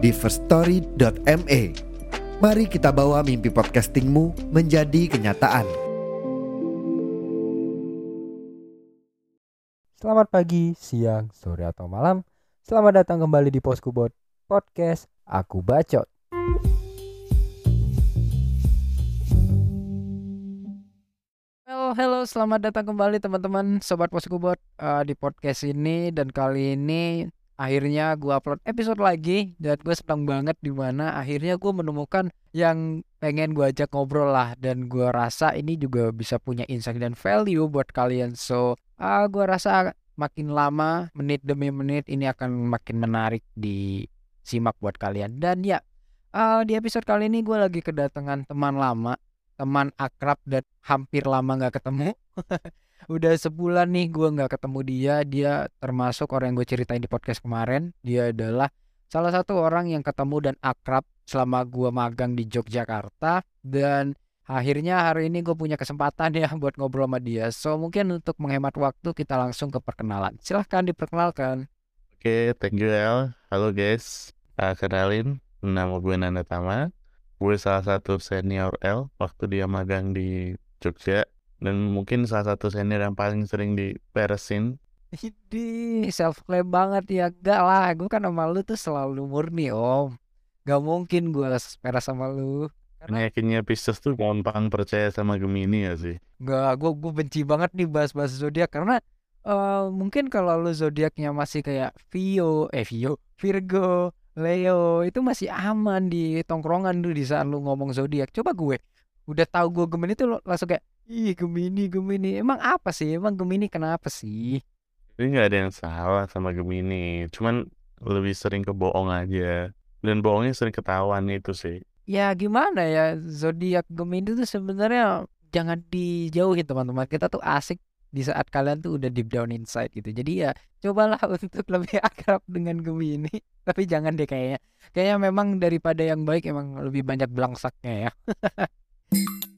di firststory.me. Mari kita bawa mimpi podcastingmu menjadi kenyataan. Selamat pagi, siang, sore atau malam. Selamat datang kembali di Poskubot Podcast Aku Bacot. Halo, halo, selamat datang kembali teman-teman Sobat Poskubot uh, di podcast ini dan kali ini akhirnya gue upload episode lagi dan gue senang banget di mana akhirnya gue menemukan yang pengen gue ajak ngobrol lah dan gue rasa ini juga bisa punya insight dan value buat kalian. So uh, gue rasa makin lama menit demi menit ini akan makin menarik disimak buat kalian. Dan ya uh, di episode kali ini gue lagi kedatangan teman lama teman akrab dan hampir lama nggak ketemu udah sebulan nih gue nggak ketemu dia dia termasuk orang yang gue ceritain di podcast kemarin. Dia adalah salah satu orang yang ketemu dan akrab selama gue magang di Yogyakarta. Dan akhirnya hari ini gue punya kesempatan ya buat ngobrol sama dia. So mungkin untuk menghemat waktu kita langsung ke perkenalan. Silahkan diperkenalkan. Oke okay, thank you El. Halo guys. Uh, kenalin nama gue Nanda Tama. Gue salah satu senior L waktu dia magang di Jogja dan mungkin salah satu senior yang paling sering diperesin Ini self claim banget ya. Gak lah gue kan sama lu tuh selalu murni om. Gak mungkin gue peres sama lu. Karena yakinnya Pisces tuh gampang percaya sama Gemini ya sih? Gak gue gue benci banget nih bahas-bahas zodiak. Karena uh, mungkin kalau lu zodiaknya masih kayak Vio eh Vio Virgo Leo itu masih aman di tongkrongan tuh di saat lu ngomong zodiak. Coba gue udah tahu gue Gemini tuh langsung kayak ih Gemini Gemini. Emang apa sih? Emang Gemini kenapa sih? Ini nggak ada yang salah sama Gemini. Cuman lebih sering kebohong aja. Dan bohongnya sering ketahuan itu sih. Ya gimana ya zodiak Gemini tuh sebenarnya jangan dijauhin teman-teman. Kita tuh asik di saat kalian tuh udah deep down inside gitu. Jadi ya cobalah untuk lebih akrab dengan Gemini tapi jangan deh kayaknya kayaknya memang daripada yang baik emang lebih banyak belangsaknya ya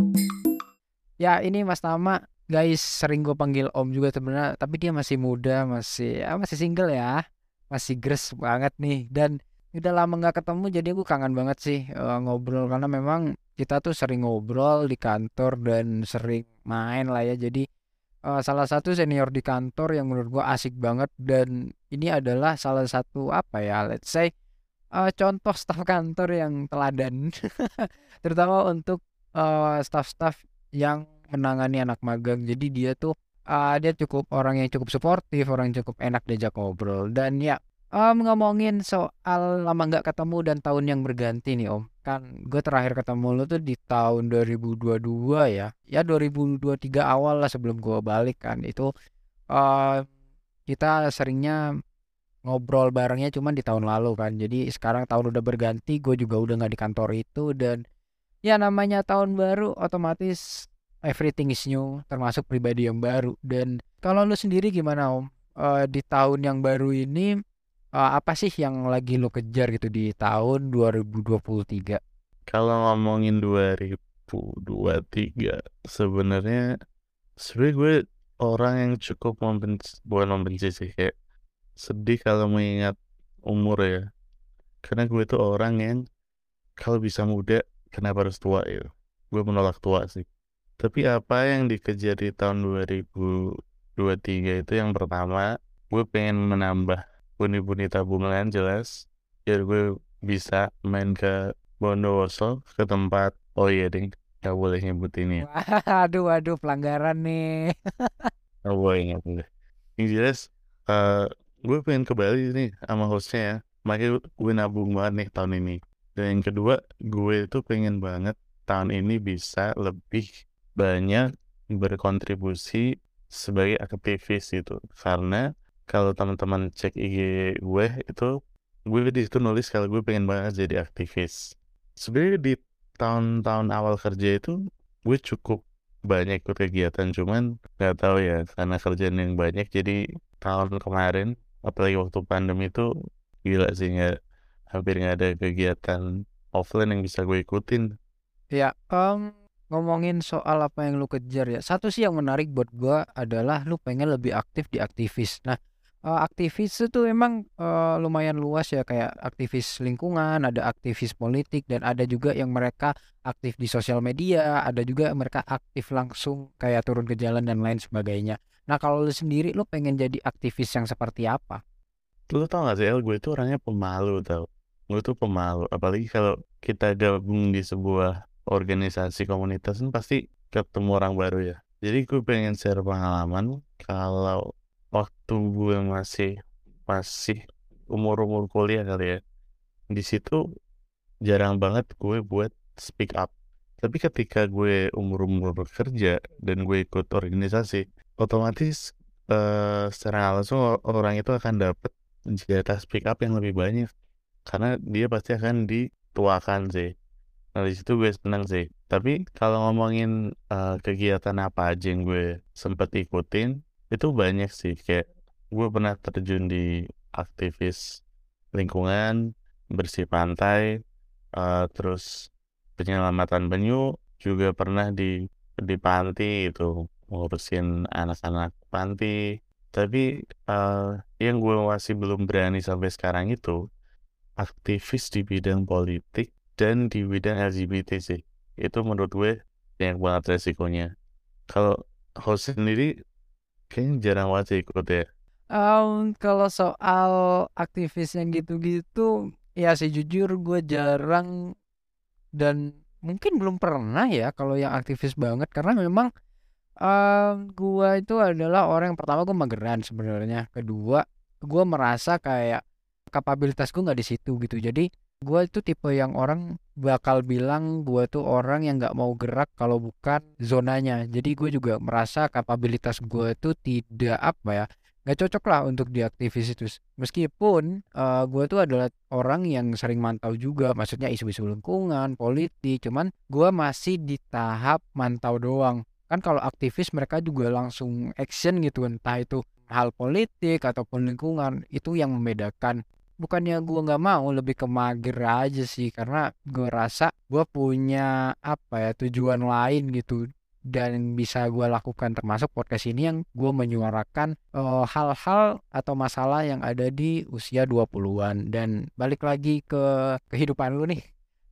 ya ini Mas Tama guys sering gue panggil Om juga sebenarnya tapi dia masih muda masih ya, masih single ya. Masih gres banget nih dan udah lama nggak ketemu jadi aku kangen banget sih uh, ngobrol karena memang kita tuh sering ngobrol di kantor dan sering main lah ya. Jadi uh, salah satu senior di kantor yang menurut gue asik banget dan ini adalah salah satu apa ya let's say uh, contoh staf kantor yang teladan. Terutama untuk uh, staff-staff yang menangani anak magang. Jadi dia tuh uh, dia cukup orang yang cukup suportif orang yang cukup enak diajak ngobrol. Dan ya um, ngomongin soal lama nggak ketemu dan tahun yang berganti nih om. Kan gue terakhir ketemu lo tuh di tahun 2022 ya. Ya 2023 awal lah sebelum gue balik kan. Itu uh, kita seringnya ngobrol barengnya cuman di tahun lalu kan. Jadi sekarang tahun udah berganti gue juga udah nggak di kantor itu. Dan ya namanya tahun baru otomatis everything is new termasuk pribadi yang baru. Dan kalau lu sendiri gimana om? Uh, di tahun yang baru ini uh, apa sih yang lagi lo kejar gitu di tahun 2023? Kalau ngomongin 2023 sebenarnya sebenarnya gue orang yang cukup membenci bukan membenci sih kayak sedih kalau mengingat umur ya. Karena gue tuh orang yang kalau bisa muda kenapa harus tua ya gue menolak tua sih tapi apa yang dikejar di tahun 2023 itu yang pertama gue pengen menambah bunyi-bunyi tabungan jelas biar gue bisa main ke Bondowoso ke tempat oh iya ding gak boleh nyebut ini ya. Aduh aduh pelanggaran nih. Gak boleh gak boleh. Yang jelas uh, gue pengen ke Bali nih sama hostnya ya. Makanya gue nabung banget nih tahun ini. Dan yang kedua gue itu pengen banget tahun ini bisa lebih banyak berkontribusi sebagai aktivis itu karena kalau teman-teman cek IG gue itu gue di situ nulis kalau gue pengen banget jadi aktivis. Sebenarnya di tahun-tahun awal kerja itu gue cukup banyak ikut kegiatan cuman nggak tahu ya karena kerjaan yang banyak jadi tahun kemarin apalagi waktu pandemi itu gila sih nggak hampir nggak ada kegiatan offline yang bisa gue ikutin. Ya, um, ngomongin soal apa yang lu kejar ya. Satu sih yang menarik buat gua adalah lu pengen lebih aktif di aktivis. Nah, uh, aktivis itu emang uh, lumayan luas ya kayak aktivis lingkungan, ada aktivis politik dan ada juga yang mereka aktif di sosial media, ada juga mereka aktif langsung kayak turun ke jalan dan lain sebagainya. Nah, kalau lu sendiri lu pengen jadi aktivis yang seperti apa? Lu tau gak sih El, gue itu orangnya pemalu tau. Gue tuh pemalu, apalagi kalau kita gabung di sebuah organisasi komunitas kan pasti ketemu orang baru ya. Jadi gue pengen share pengalaman kalau waktu gue masih masih umur-umur kuliah kali ya. Di situ jarang banget gue buat speak up. Tapi ketika gue umur-umur bekerja dan gue ikut organisasi, otomatis uh, secara langsung orang itu akan dapat jatah speak up yang lebih banyak karena dia pasti akan dituakan sih Nah, di situ gue seneng sih. Tapi kalau ngomongin uh, kegiatan apa aja yang gue sempet ikutin, itu banyak sih. Kayak gue pernah terjun di aktivis lingkungan, bersih pantai, uh, terus penyelamatan penyu, juga pernah di di panti itu ngurusin anak-anak panti. Tapi uh, yang gue masih belum berani sampai sekarang itu aktivis di bidang politik dan di bidang LGBT sih. Itu menurut gue yang banget resikonya. Kalau host sendiri kayaknya jarang banget sih ikut ya. Um, kalau soal aktivis yang gitu-gitu ya sih jujur gue jarang dan mungkin belum pernah ya kalau yang aktivis banget. Karena memang um, gue itu adalah orang yang pertama gue mageran sebenarnya. Kedua gue merasa kayak kapabilitas gue nggak di situ gitu. Jadi gue itu tipe yang orang bakal bilang gue tuh orang yang nggak mau gerak kalau bukan zonanya. Jadi gue juga merasa kapabilitas gue itu tidak apa ya nggak cocok lah untuk di aktivis itu. Meskipun uh, gue tuh adalah orang yang sering mantau juga maksudnya isu-isu lingkungan politik cuman gue masih di tahap mantau doang. Kan kalau aktivis mereka juga langsung action gitu entah itu hal politik ataupun lingkungan itu yang membedakan bukannya gue nggak mau lebih ke mager aja sih karena gue rasa gue punya apa ya tujuan lain gitu dan bisa gue lakukan termasuk podcast ini yang gue menyuarakan eh, hal-hal uh, atau masalah yang ada di usia 20-an dan balik lagi ke kehidupan lu nih.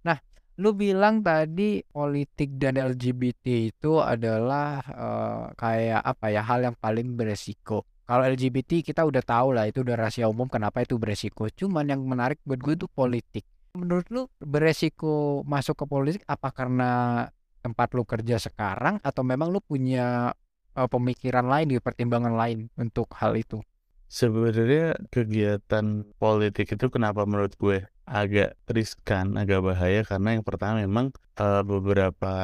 Nah, lu bilang tadi politik dan LGBT itu adalah uh, kayak apa ya hal yang paling beresiko. Kalau LGBT kita udah tahu lah itu udah rahasia umum kenapa itu beresiko. Cuman yang menarik buat gue itu politik. Menurut lu beresiko masuk ke politik apa karena tempat lu kerja sekarang atau memang lu punya uh, pemikiran lain di pertimbangan lain untuk hal itu? Sebenarnya kegiatan politik itu kenapa menurut gue agak riskan, agak bahaya karena yang pertama memang uh, beberapa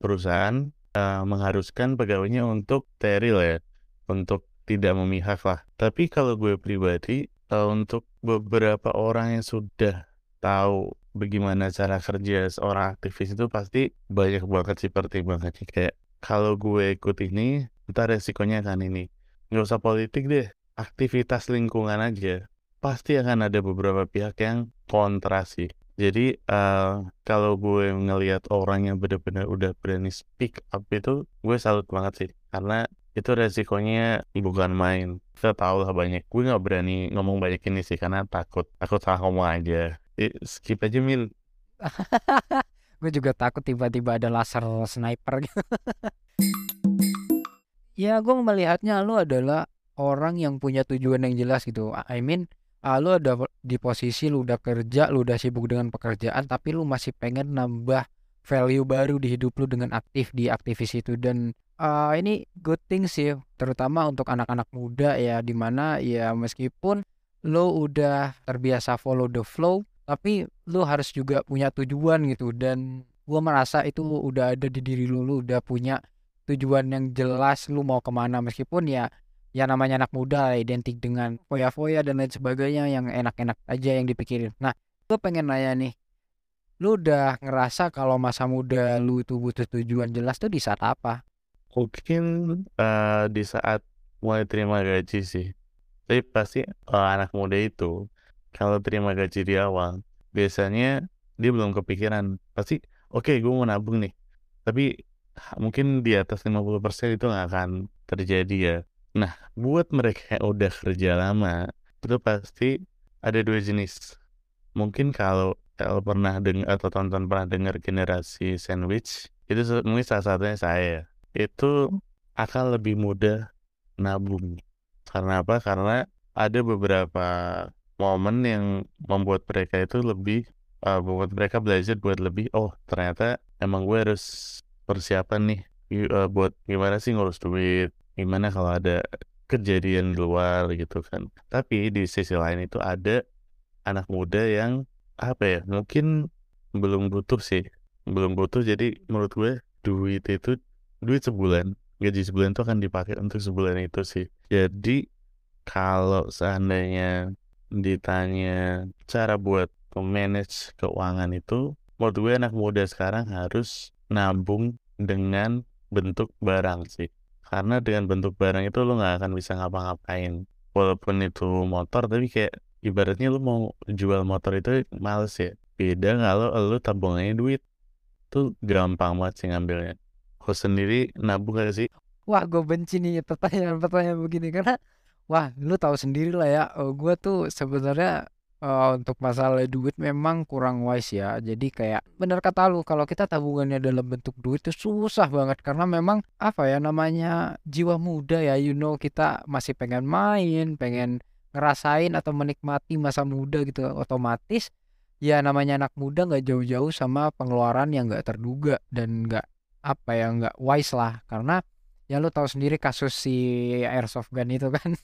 perusahaan uh, mengharuskan pegawainya untuk steril ya, untuk tidak memihak lah. Tapi kalau gue pribadi, uh, untuk beberapa orang yang sudah tahu bagaimana cara kerja seorang aktivis itu pasti banyak banget sih pertimbangannya. Kayak kalau gue ikut ini, ntar resikonya kan ini. Nggak usah politik deh, aktivitas lingkungan aja. Pasti akan ada beberapa pihak yang kontra sih. Jadi uh, kalau gue ngelihat orang yang benar-benar udah berani speak up itu, gue salut banget sih. Karena itu resikonya bukan main. Kita tahu lah banyak. Gue nggak berani ngomong banyak ini sih karena takut. Takut salah ngomong aja. Eh, skip aja mil. Gue juga takut tiba-tiba ada laser sniper. Ya gue melihatnya lu adalah orang yang punya tujuan yang jelas gitu. I mean uh, lu ada di posisi lu udah kerja lu udah sibuk dengan pekerjaan tapi lu masih pengen nambah value baru di hidup lu dengan aktif di aktivis itu. Dan uh, ini good thing sih terutama untuk anak-anak muda ya di mana ya meskipun lo udah terbiasa follow the flow tapi lo harus juga punya tujuan gitu dan gue merasa itu udah ada di diri lo lo udah punya tujuan yang jelas lo mau ke mana meskipun ya ya namanya anak muda identik dengan foya-foya dan lain sebagainya yang enak-enak aja yang dipikirin. Nah, gue pengen nanya nih, lu udah ngerasa kalau masa muda lu itu butuh tujuan jelas tuh di saat apa? Mungkin uh, di saat mulai terima gaji sih. Tapi pasti uh, anak muda itu kalau terima gaji di awal, biasanya dia belum kepikiran. Pasti oke okay, gue mau nabung nih. Tapi mungkin di atas 50% itu nggak akan terjadi ya. Nah, buat mereka yang udah kerja lama, itu pasti ada dua jenis. Mungkin kalau kalau pernah dengar atau tonton pernah dengar generasi sandwich, itu mungkin salah satunya saya. Itu akan lebih mudah nabung. Karena apa? Karena ada beberapa momen yang membuat mereka itu lebih uh, membuat mereka belajar buat lebih oh ternyata emang gue harus persiapan nih uh, buat gimana sih ngurus duit gimana kalau ada kejadian di luar gitu kan tapi di sisi lain itu ada anak muda yang apa ya mungkin belum butuh sih belum butuh jadi menurut gue duit itu duit sebulan gaji sebulan itu akan dipakai untuk sebulan itu sih. Jadi kalau seandainya ditanya cara buat manage keuangan itu menurut gue anak muda sekarang harus nabung dengan bentuk barang sih. Karena dengan bentuk barang itu lo nggak akan bisa ngapa-ngapain. Walaupun itu motor tapi kayak ibaratnya lo mau jual motor itu males ya. Beda kalau lo tabungannya duit. Tuh gampang banget sih ngambilnya Kau sendiri nabung gak sih? Wah gue benci nih pertanyaan-pertanyaan begini karena wah lu tahu sendiri lah ya uh, gue tuh sebenarnya uh, untuk masalah duit memang kurang wise ya. Jadi kayak benar kata lu kalau kita tabungannya dalam bentuk duit itu susah banget karena memang apa ya namanya jiwa muda ya you know kita masih pengen main, pengen ngerasain atau menikmati masa muda gitu otomatis ya namanya anak muda nggak jauh-jauh sama pengeluaran yang nggak terduga dan nggak apa ya nggak wise lah. Karena ya lu tahu sendiri kasus si airsoft gun itu kan.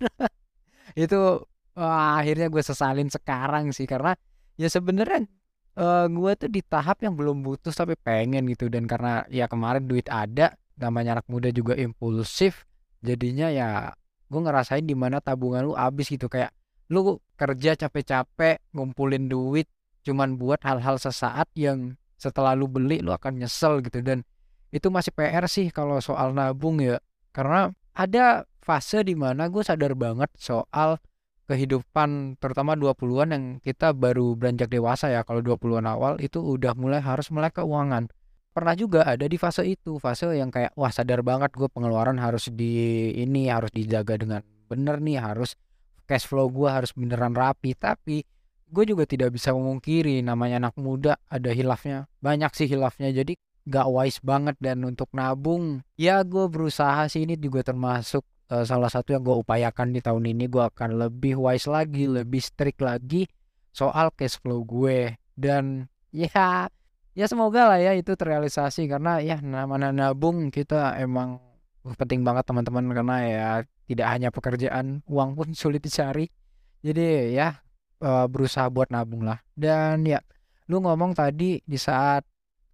Itu Wah, akhirnya gue sesalin sekarang sih. Karena ya sebenarnya uh, gue tuh di tahap yang belum butuh tapi pengen gitu. Dan karena ya kemarin duit ada namanya anak muda juga impulsif jadinya ya gue ngerasain di mana tabungan lu habis gitu. Kayak lu kerja capek-capek ngumpulin duit cuman buat hal-hal sesaat yang setelah lu beli lu akan nyesel gitu. Dan itu masih PR sih kalau soal nabung ya. Karena ada fase di mana gue sadar banget soal kehidupan terutama 20-an yang kita baru beranjak dewasa ya kalau 20-an awal itu udah mulai harus melek keuangan. Pernah juga ada di fase itu fase yang kayak wah sadar banget gue pengeluaran harus di ini harus dijaga dengan bener nih harus cash flow gue harus beneran rapi. Tapi gue juga tidak bisa memungkiri namanya anak muda ada hilafnya banyak sih hilafnya. Jadi gak wise banget dan untuk nabung ya gue berusaha sih. Ini juga termasuk uh, salah satu yang gue upayakan di tahun ini. Gue akan lebih wise lagi lebih strict lagi soal cash flow gue. Dan ya ya semoga lah ya itu terrealisasi. Karena ya namanya nabung kita emang penting banget teman-teman. Karena ya tidak hanya pekerjaan uang pun sulit dicari. Jadi ya uh, berusaha buat nabung lah. Dan ya lu ngomong tadi di saat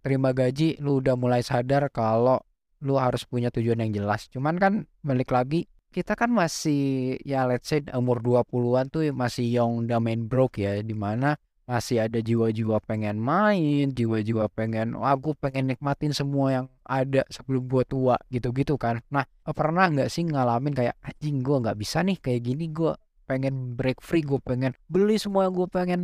terima gaji lu udah mulai sadar kalau lu harus punya tujuan yang jelas. Cuman kan balik lagi kita kan masih ya let's say umur 20-an tuh masih young dumb and broke ya di mana masih ada jiwa-jiwa pengen main, jiwa-jiwa pengen, wah gue pengen nikmatin semua yang ada sebelum gue tua gitu-gitu kan. Nah pernah nggak sih ngalamin kayak anjing gue nggak bisa nih kayak gini gue pengen break free, gue pengen beli semua yang gue pengen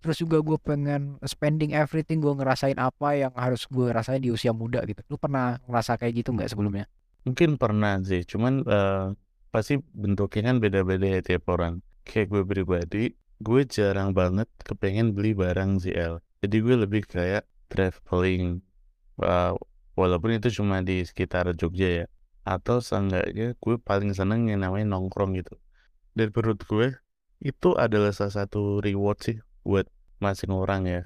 terus juga gue pengen spending everything gue ngerasain apa yang harus gue rasain di usia muda gitu. Lu pernah ngerasa kayak gitu nggak sebelumnya? Mungkin pernah sih cuman uh, pasti bentuknya kan beda-beda ya tiap orang. Kayak gue pribadi gue jarang banget kepengen beli barang ZL jadi gue lebih kayak traveling. Uh, walaupun itu cuma di sekitar Jogja ya. Atau seenggaknya gue paling seneng yang namanya nongkrong gitu. Dan menurut gue itu adalah salah satu reward sih buat masing orang ya.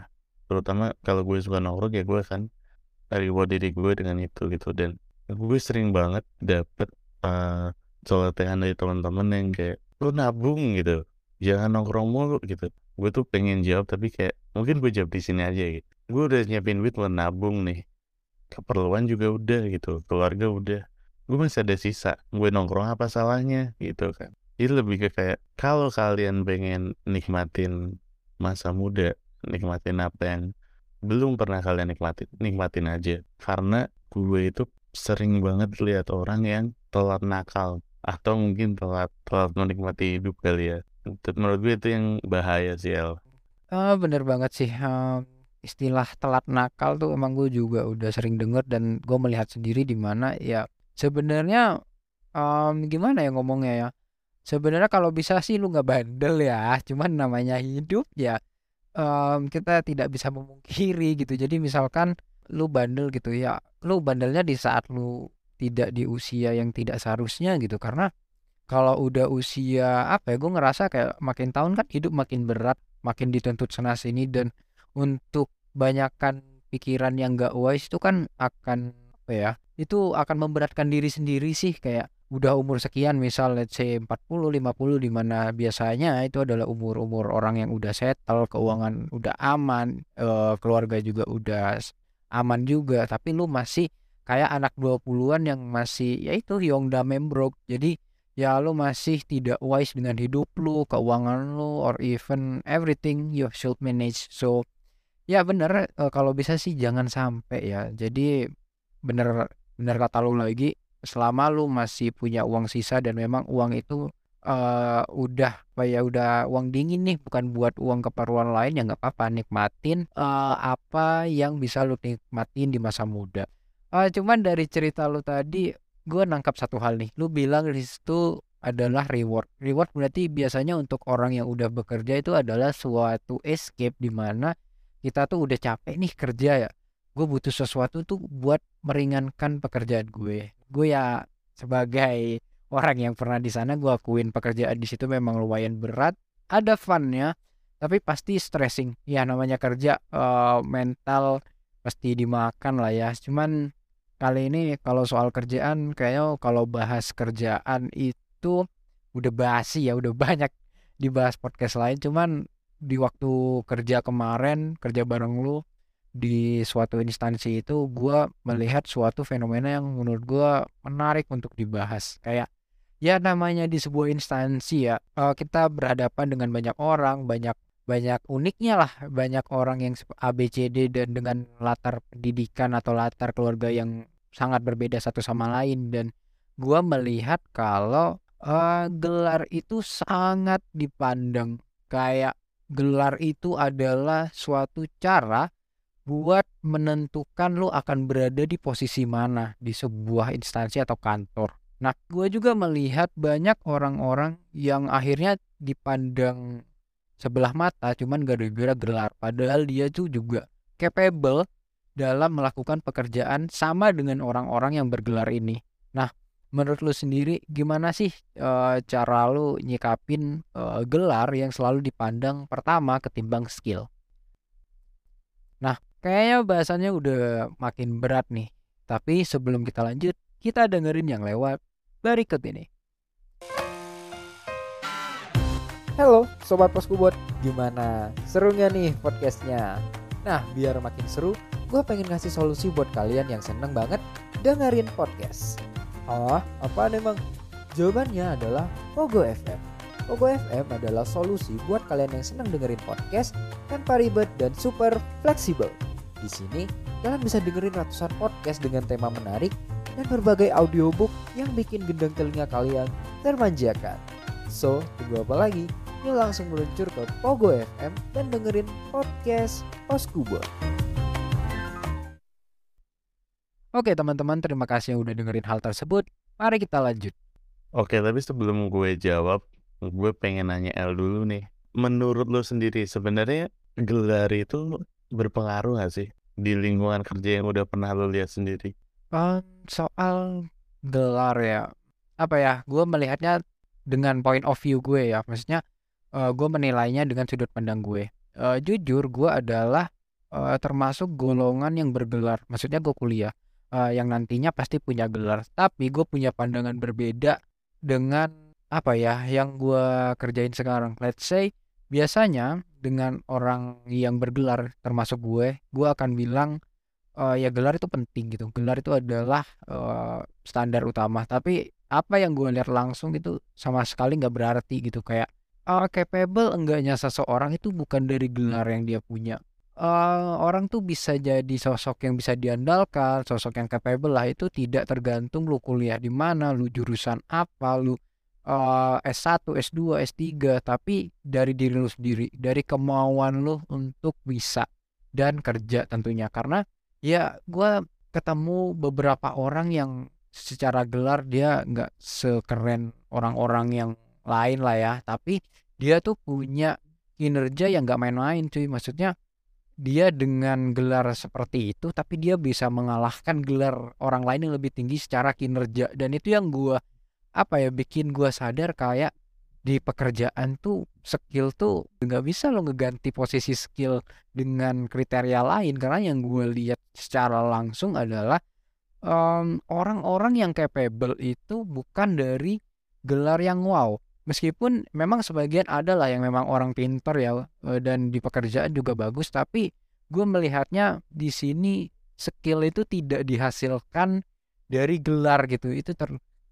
Terutama kalau gue suka nongkrong ya gue kan reward diri gue dengan itu gitu. Dan gue sering banget dapet uh, dari teman-teman yang kayak lu nabung gitu jangan nongkrong mulu gitu. Gue tuh pengen jawab tapi kayak mungkin gue jawab di sini aja gitu gue udah nyiapin duit buat nabung nih. Keperluan juga udah gitu keluarga udah. Gue masih ada sisa gue nongkrong apa salahnya gitu kan. Itu lebih ke kayak kalau kalian pengen nikmatin masa muda nikmatin apa yang belum pernah kalian nikmatin nikmatin aja karena gue itu sering banget lihat orang yang telat nakal atau mungkin telat telat menikmati hidup kali ya menurut gue itu yang bahaya sih El Ah, bener banget sih. Em, istilah telat nakal tuh emang gue juga udah sering denger dan gue melihat sendiri di mana ya sebenarnya em, gimana ya ngomongnya ya. Sebenarnya kalau bisa sih lu nggak bandel ya. Cuman namanya hidup ya em, kita tidak bisa memungkiri gitu. Jadi misalkan lu bandel gitu ya, lu bandelnya di saat lu tidak di usia yang tidak seharusnya gitu. Karena kalau udah usia apa ya, gue ngerasa kayak makin tahun kan hidup makin berat makin dituntut sana sini dan untuk banyakkan pikiran yang gak wise itu kan akan apa ya itu akan memberatkan diri sendiri sih kayak udah umur sekian misal let's say 40 50 di mana biasanya itu adalah umur-umur orang yang udah settle keuangan udah aman eh, keluarga juga udah aman juga tapi lu masih kayak anak 20-an yang masih ya itu young dumb and broke jadi ya lu masih tidak wise dengan hidup lu, keuangan lu, or even everything you should manage. So, ya bener uh, kalau bisa sih jangan sampai ya. Jadi bener bener kata lu lagi, selama lu masih punya uang sisa dan memang uang itu uh, udah ya udah uang dingin nih bukan buat uang keperluan lain ya nggak apa-apa nikmatin uh, apa yang bisa lu nikmatin di masa muda. Uh, cuman dari cerita lu tadi gue nangkap satu hal nih. Lu bilang di situ adalah reward. Reward berarti biasanya untuk orang yang udah bekerja itu adalah suatu escape di mana kita tuh udah capek nih kerja ya. Gue butuh sesuatu tuh buat meringankan pekerjaan gue. Gue ya sebagai orang yang pernah di sana gue akuin pekerjaan di situ memang lumayan berat. Ada funnya, tapi pasti stressing. Ya namanya kerja uh, mental pasti dimakan lah ya. Cuman kali ini kalau soal kerjaan kayaknya kalau bahas kerjaan itu udah basi ya udah banyak dibahas podcast lain cuman di waktu kerja kemarin kerja bareng lu di suatu instansi itu gue melihat suatu fenomena yang menurut gue menarik untuk dibahas. Kayak ya namanya di sebuah instansi ya eh, kita berhadapan dengan banyak orang banyak banyak uniknya lah banyak orang yang ABCD dan dengan latar pendidikan atau latar keluarga yang sangat berbeda satu sama lain. Dan gua melihat kalau uh, gelar itu sangat dipandang. Kayak gelar itu adalah suatu cara buat menentukan lo akan berada di posisi mana di sebuah instansi atau kantor. Nah, gue juga melihat banyak orang-orang yang akhirnya dipandang sebelah mata cuman gara-gara gelar padahal dia tuh juga capable dalam melakukan pekerjaan sama dengan orang-orang yang bergelar ini. Nah, menurut lu sendiri gimana sih e, cara lu nyikapin e, gelar yang selalu dipandang pertama ketimbang skill? Nah, kayaknya bahasannya udah makin berat nih. Tapi sebelum kita lanjut, kita dengerin yang lewat berikut ini. Halo Sobat Poskubot, gimana? Serunya nih podcastnya? Nah, biar makin seru, gue pengen ngasih solusi buat kalian yang seneng banget dengerin podcast. Oh, apa emang? Jawabannya adalah Pogo FM. Pogo FM adalah solusi buat kalian yang seneng dengerin podcast tanpa ribet dan super fleksibel. Di sini, kalian bisa dengerin ratusan podcast dengan tema menarik dan berbagai audiobook yang bikin gendang telinga kalian termanjakan. So, tunggu apa lagi? Yuk langsung meluncur ke Pogo FM dan dengerin podcast Oskubo. Oke teman-teman, terima kasih yang udah dengerin hal tersebut. Mari kita lanjut. Oke, tapi sebelum gue jawab, gue pengen nanya El dulu nih. Menurut lo sendiri, sebenarnya gelar itu berpengaruh gak sih di lingkungan kerja yang udah pernah lo lihat sendiri? Uh, soal gelar ya, apa ya? Gue melihatnya dengan point of view gue ya. Maksudnya uh, gue menilainya dengan sudut pandang gue. Uh, jujur, gue adalah uh, termasuk golongan yang bergelar. Maksudnya gue kuliah uh, yang nantinya pasti punya gelar. Tapi gue punya pandangan berbeda dengan apa ya yang gue kerjain sekarang. Let's say biasanya dengan orang yang bergelar termasuk gue, gue akan bilang uh, ya gelar itu penting gitu. Gelar itu adalah uh, standar utama. Tapi apa yang gue lihat langsung itu sama sekali nggak berarti gitu. Kayak uh, capable enggaknya seseorang itu bukan dari gelar yang dia punya. Uh, orang tuh bisa jadi sosok yang bisa diandalkan, sosok yang capable lah. Itu tidak tergantung lu kuliah di mana, lu jurusan apa, lu uh, S1, S2, S3, tapi dari diri lu sendiri, dari kemauan lu untuk bisa dan kerja tentunya. Karena ya gue ketemu beberapa orang yang secara gelar dia nggak sekeren orang-orang yang lain lah ya, tapi dia tuh punya kinerja yang nggak main-main cuy. Maksudnya dia dengan gelar seperti itu tapi dia bisa mengalahkan gelar orang lain yang lebih tinggi secara kinerja dan itu yang gue apa ya bikin gue sadar kayak di pekerjaan tuh skill tuh nggak bisa lo ngeganti posisi skill dengan kriteria lain. Karena yang gue lihat secara langsung adalah orang orang-orang yang capable itu bukan dari gelar yang wow. Meskipun memang sebagian ada lah yang memang orang pinter ya dan di pekerjaan juga bagus tapi gue melihatnya di sini skill itu tidak dihasilkan dari gelar gitu. Itu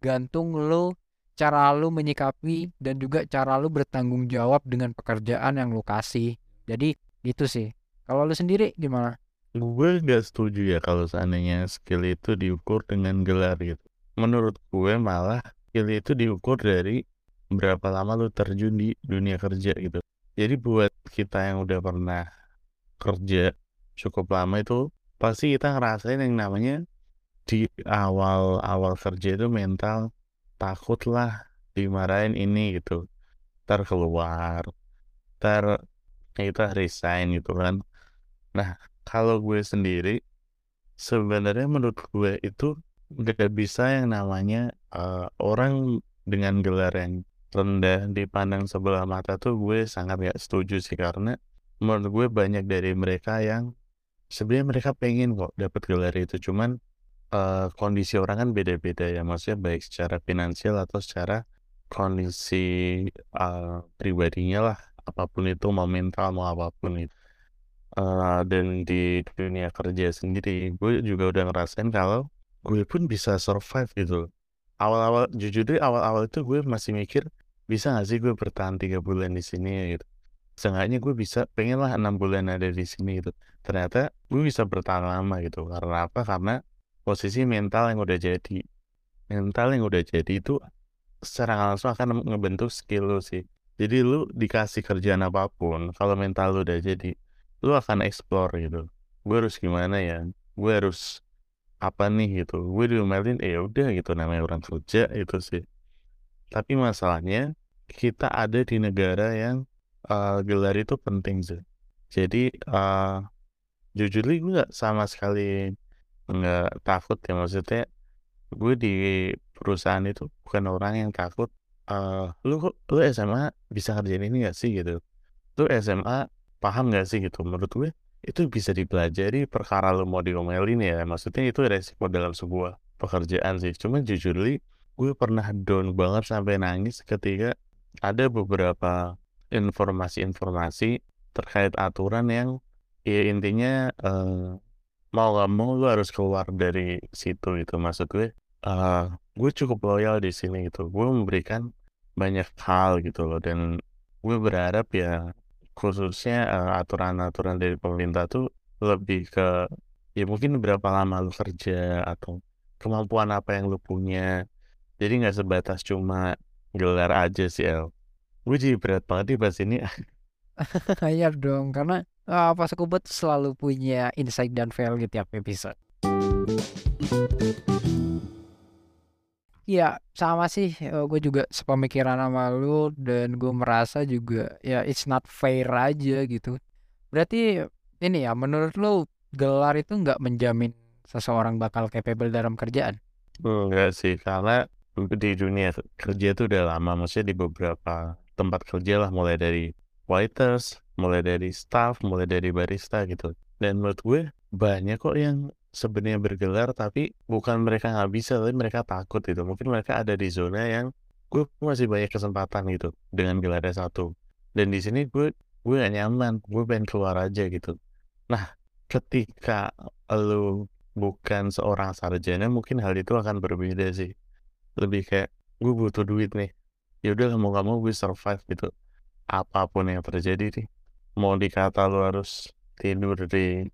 tergantung lo cara lo menyikapi dan juga cara lo bertanggung jawab dengan pekerjaan yang lo kasih. Jadi itu sih. Kalau lo sendiri gimana? Gue gak setuju ya kalau seandainya skill itu diukur dengan gelar gitu. Menurut gue malah skill itu diukur dari berapa lama lu terjun di dunia kerja gitu. Jadi buat kita yang udah pernah kerja cukup lama itu pasti kita ngerasain yang namanya di awal-awal kerja itu mental takut lah dimarahin ini gitu. Ntar keluar, ntar kita resign gitu kan. Nah kalau gue sendiri sebenarnya menurut gue itu gak bisa yang namanya uh, orang dengan gelar yang rendah dipandang sebelah mata tuh gue sangat gak setuju sih karena menurut gue banyak dari mereka yang sebenarnya mereka pengen kok dapat gelar itu cuman uh, kondisi orang kan beda-beda ya. Maksudnya baik secara finansial atau secara kondisi uh, pribadinya lah. Apa pun itu mau mental mau apa pun itu. Uh, dan di dunia kerja sendiri gue juga udah ngerasain kalau gue pun bisa survive gitu awal-awal jujur deh awal-awal itu gue masih mikir bisa gak sih gue bertahan tiga bulan di sini gitu. Seenggaknya gue bisa pengen lah enam bulan ada di sini gitu. Ternyata gue bisa bertahan lama gitu. Karena apa? Karena posisi mental yang udah jadi mental yang udah jadi itu secara langsung akan ngebentuk skill lu sih. Jadi lu dikasih kerjaan apa pun kalau mental lu udah jadi lu akan explore gitu. Gue harus gimana ya? Gue harus apa nih gitu? Gue diomelin eh udah gitu namanya orang kerja itu sih. Tapi masalahnya kita ada di negara yang uh, gelar itu penting sih. Jadi uh, jujur gue nggak sama sekali nggak takut ya maksudnya gue di perusahaan itu bukan orang yang takut uh, lu lu SMA bisa kerjain ini gak sih? Gitu. Lu SMA paham gak sih? Gitu. Menurut gue itu bisa dipelajari perkara lu mau diomelin ya maksudnya itu resiko dalam sebuah pekerjaan sih. Cuma jujur li gue pernah down banget sampai nangis ketika ada beberapa informasi-informasi terkait aturan yang ya intinya uh, mau gak mau lu harus keluar dari situ itu maksud gue uh, gue cukup loyal di sini gitu gue memberikan banyak hal gitu loh dan gue berharap ya khususnya uh, aturan-aturan dari pemerintah tuh lebih ke ya mungkin berapa lama lu kerja atau kemampuan apa yang lu punya jadi nggak sebatas cuma gelar aja sih El. Gue jadi berat banget nih bahas ini. Iya dong, karena uh, pas Kubet selalu punya insight dan value tiap episode. Ya sama sih, uh, gue juga sepemikiran sama lu dan gue merasa juga ya it's not fair aja gitu. Berarti ini ya menurut lu gelar itu nggak menjamin seseorang bakal capable dalam kerjaan? Enggak sih, karena di dunia kerja itu udah lama maksudnya di beberapa tempat kerja lah mulai dari waiters mulai dari staff mulai dari barista gitu. Dan menurut gue banyak kok yang sebenarnya bergelar tapi bukan mereka nggak bisa tapi mereka takut gitu. Mungkin mereka ada di zona yang gue masih banyak kesempatan gitu dengan gelarnya satu. Dan di sini gue gue gak nyaman gue pengen keluar aja gitu. Nah ketika lu bukan seorang sarjana mungkin hal itu akan berbeda sih. Lebih kayak gue butuh duit nih. Ya udah mau gak mau gue survive gitu apa pun yang terjadi nih. Mau dikata lu harus tidur di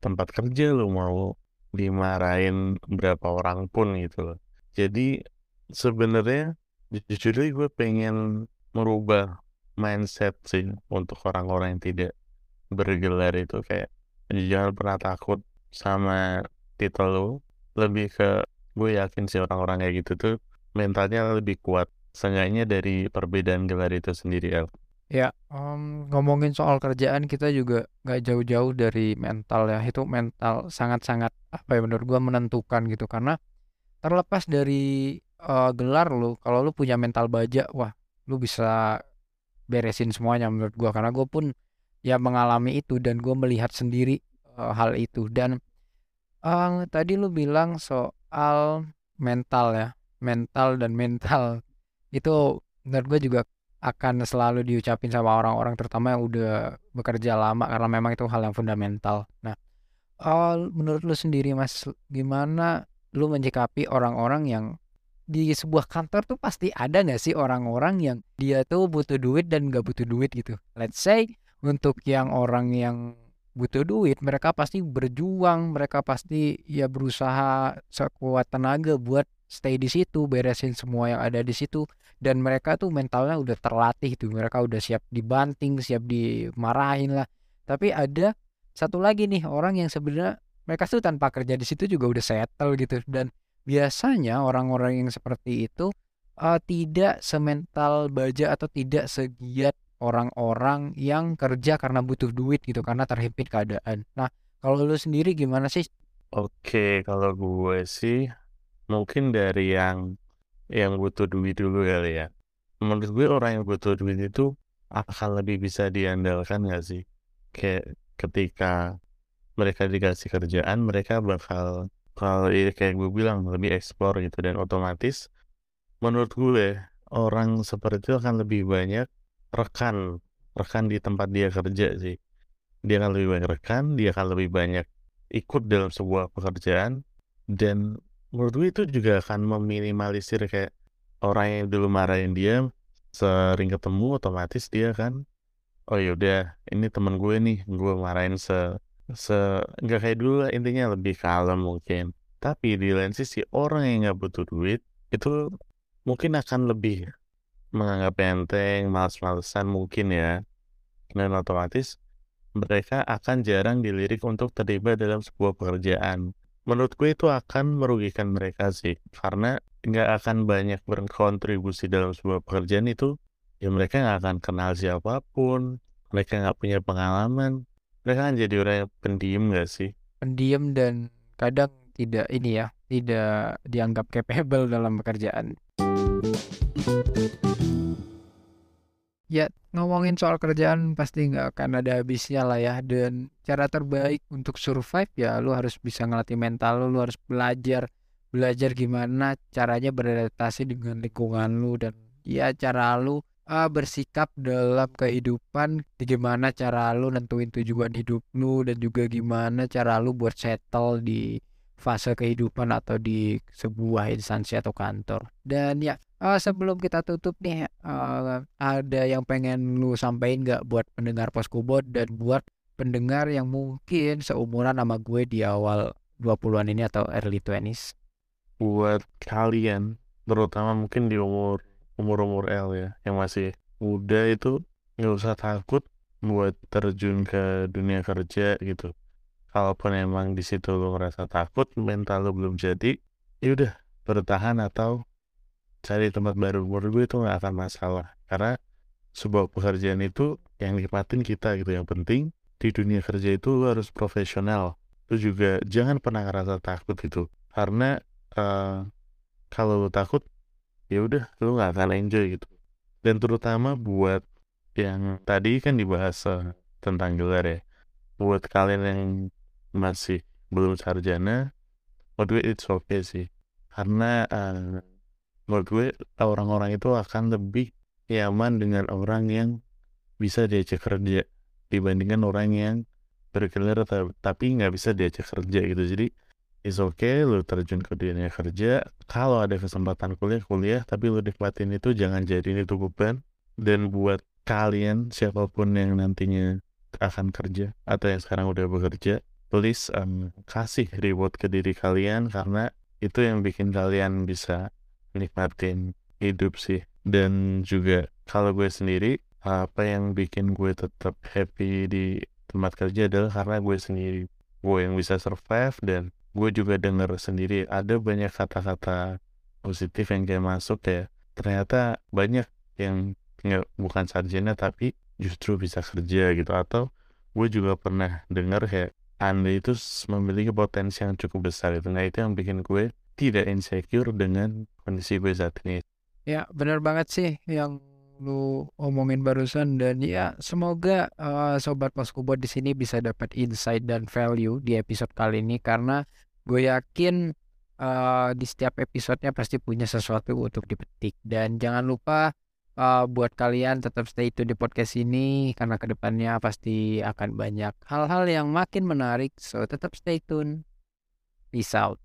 tempat kerja lu mau dimarahin berapa orang pun gitu loh. Jadi sebenarnya jujur aja gue pengen merubah mindset sih untuk orang-orang yang tidak bergelar itu. Kayak jangan pernah takut sama titel lu. Lebih ke gue yakin sih orang-orang kayak gitu tuh mentalnya lebih kuat. Seenggaknya dari perbedaan gelar itu sendiri El. Ya, em, ngomongin soal kerjaan kita juga nggak jauh-jauh dari mental ya. Itu mental sangat-sangat apa ya menurut gua menentukan gitu. Karena terlepas dari eh, gelar lu, kalau lu punya mental baja, wah, lu bisa beresin semuanya menurut gua. Karena gue pun ya mengalami itu dan gue melihat sendiri eh, hal itu. Dan eh, tadi lu bilang soal mental ya, mental dan mental. Itu menurut gue juga akan selalu diucapin sama orang-orang terutama yang udah bekerja lama karena memang itu hal yang fundamental. Nah, eh, menurut lu sendiri Mas, gimana lu menyikapi orang-orang yang di sebuah kantor tuh pasti ada nggak sih orang-orang yang dia tuh butuh duit dan nggak butuh duit gitu. Let's say untuk yang orang yang butuh duit, mereka pasti berjuang, mereka pasti ya berusaha sekuat tenaga buat stay di situ, beresin semua yang ada di situ dan mereka tuh mentalnya udah terlatih tuh mereka udah siap dibanting siap dimarahin lah. Tapi ada satu lagi nih orang yang sebenarnya mereka tuh tanpa kerja di situ juga udah settle gitu dan biasanya orang-orang yang seperti itu uh, tidak semental baja atau tidak segiat orang-orang yang kerja karena butuh duit gitu karena terhimpit keadaan. Nah kalau lu sendiri gimana sih? Oke, kalau gue sih mungkin dari yang yang butuh duit dulu kali ya. Menurut gue orang yang butuh duit itu akan lebih bisa diandalkan gak sih? Kayak ketika mereka dikasih kerjaan, mereka bakal kalau kayak gue bilang lebih eksplor gitu dan otomatis menurut gue orang seperti itu akan lebih banyak rekan rekan di tempat dia kerja sih dia akan lebih banyak rekan dia akan lebih banyak ikut dalam sebuah pekerjaan dan menurut gue itu juga akan meminimalisir kayak orang yang dulu marahin dia sering ketemu otomatis dia kan oh yaudah ini temen gue nih gue marahin se se nggak kayak dulu lah intinya lebih kalem mungkin. Tapi di lain sisi orang yang nggak butuh duit itu mungkin akan lebih menganggap enteng males-malesan mungkin ya. Dan otomatis mereka akan jarang dilirik untuk terlibat dalam sebuah pekerjaan menurut gue itu akan merugikan mereka sih. Karena nggak akan banyak berkontribusi dalam sebuah pekerjaan itu ya mereka nggak akan kenal siapa pun mereka nggak punya pengalaman mereka kan jadi orang yang pendiam nggak sih? Pendiam dan kadang tidak ini ya tidak dianggap capable dalam pekerjaan. Ya, ngomongin soal kerjaan pasti nggak akan ada habisnya lah ya. Dan cara terbaik untuk survive ya lu harus bisa ngelatih mental lu, lu harus belajar belajar gimana caranya beradaptasi dengan lingkungan lu dan ya cara lu uh, bersikap dalam kehidupan gimana cara lu nentuin tujuan hidup lu dan juga gimana cara lu buat settle di fase kehidupan atau di sebuah instansi atau kantor. Dan ya uh, sebelum kita tutup nih uh, ada yang pengen lu sampaikan nggak buat pendengar Poskubot dan buat pendengar yang mungkin seumuran sama gue di awal 20-an ini atau early 20s? buat kalian terutama mungkin di umur umur umur L ya yang masih muda itu nggak usah takut buat terjun ke dunia kerja gitu kalaupun emang di situ lo ngerasa takut mental lo belum jadi ya udah bertahan atau cari tempat baru. Menurut gue itu nggak akan masalah. Karena sebuah pekerjaan itu yang nikmatin kita gitu. Yang penting di dunia kerja itu lo harus profesional. Lo juga jangan pernah ngerasa takut gitu. Karena uh, kalau lu takut ya udah lu nggak akan enjoy gitu. Dan terutama buat yang tadi kan dibahas uh, tentang gelar ya. Buat kalian yang masih belum sarjana menurut it's okay sih. Karena uh, menurut gue orang-orang itu akan lebih nyaman dengan orang yang bisa diajak kerja dibandingkan orang yang bergelar ta- tapi nggak bisa diajak kerja gitu. Jadi is okay lu terjun ke dunia kerja. Kalau ada kesempatan kuliah kuliah. Tapi lu nikmatin itu jangan jadiin itu beban. Dan buat kalian siapa pun yang nantinya akan kerja atau yang sekarang udah bekerja please um, kasih reward ke diri kalian. Karena itu yang bikin kalian bisa nikmatin hidup sih. Dan juga kalau gue sendiri apa yang bikin gue tetap happy di tempat kerja adalah karena gue sendiri. Gue yang bisa survive dan gue juga denger sendiri ada banyak kata-kata positif yang kayak masuk ya ternyata banyak yang nggak bukan sarjana tapi justru bisa kerja gitu. Atau gue juga pernah dengar kayak anda itu memiliki potensi yang cukup besar itu nah itu yang bikin gue tidak insecure dengan kondisi gue saat ini. Ya, bener banget sih yang lu omongin barusan dan ya semoga eh, sobat Poskubot di sini bisa dapat insight dan value di episode kali ini karena gue yakin eh, di setiap episodenya pasti punya sesuatu untuk dipetik. Dan jangan lupa eh, buat kalian tetap stay tune di podcast ini karena ke depannya pasti akan banyak hal-hal yang makin menarik. So tetap stay tune. Peace out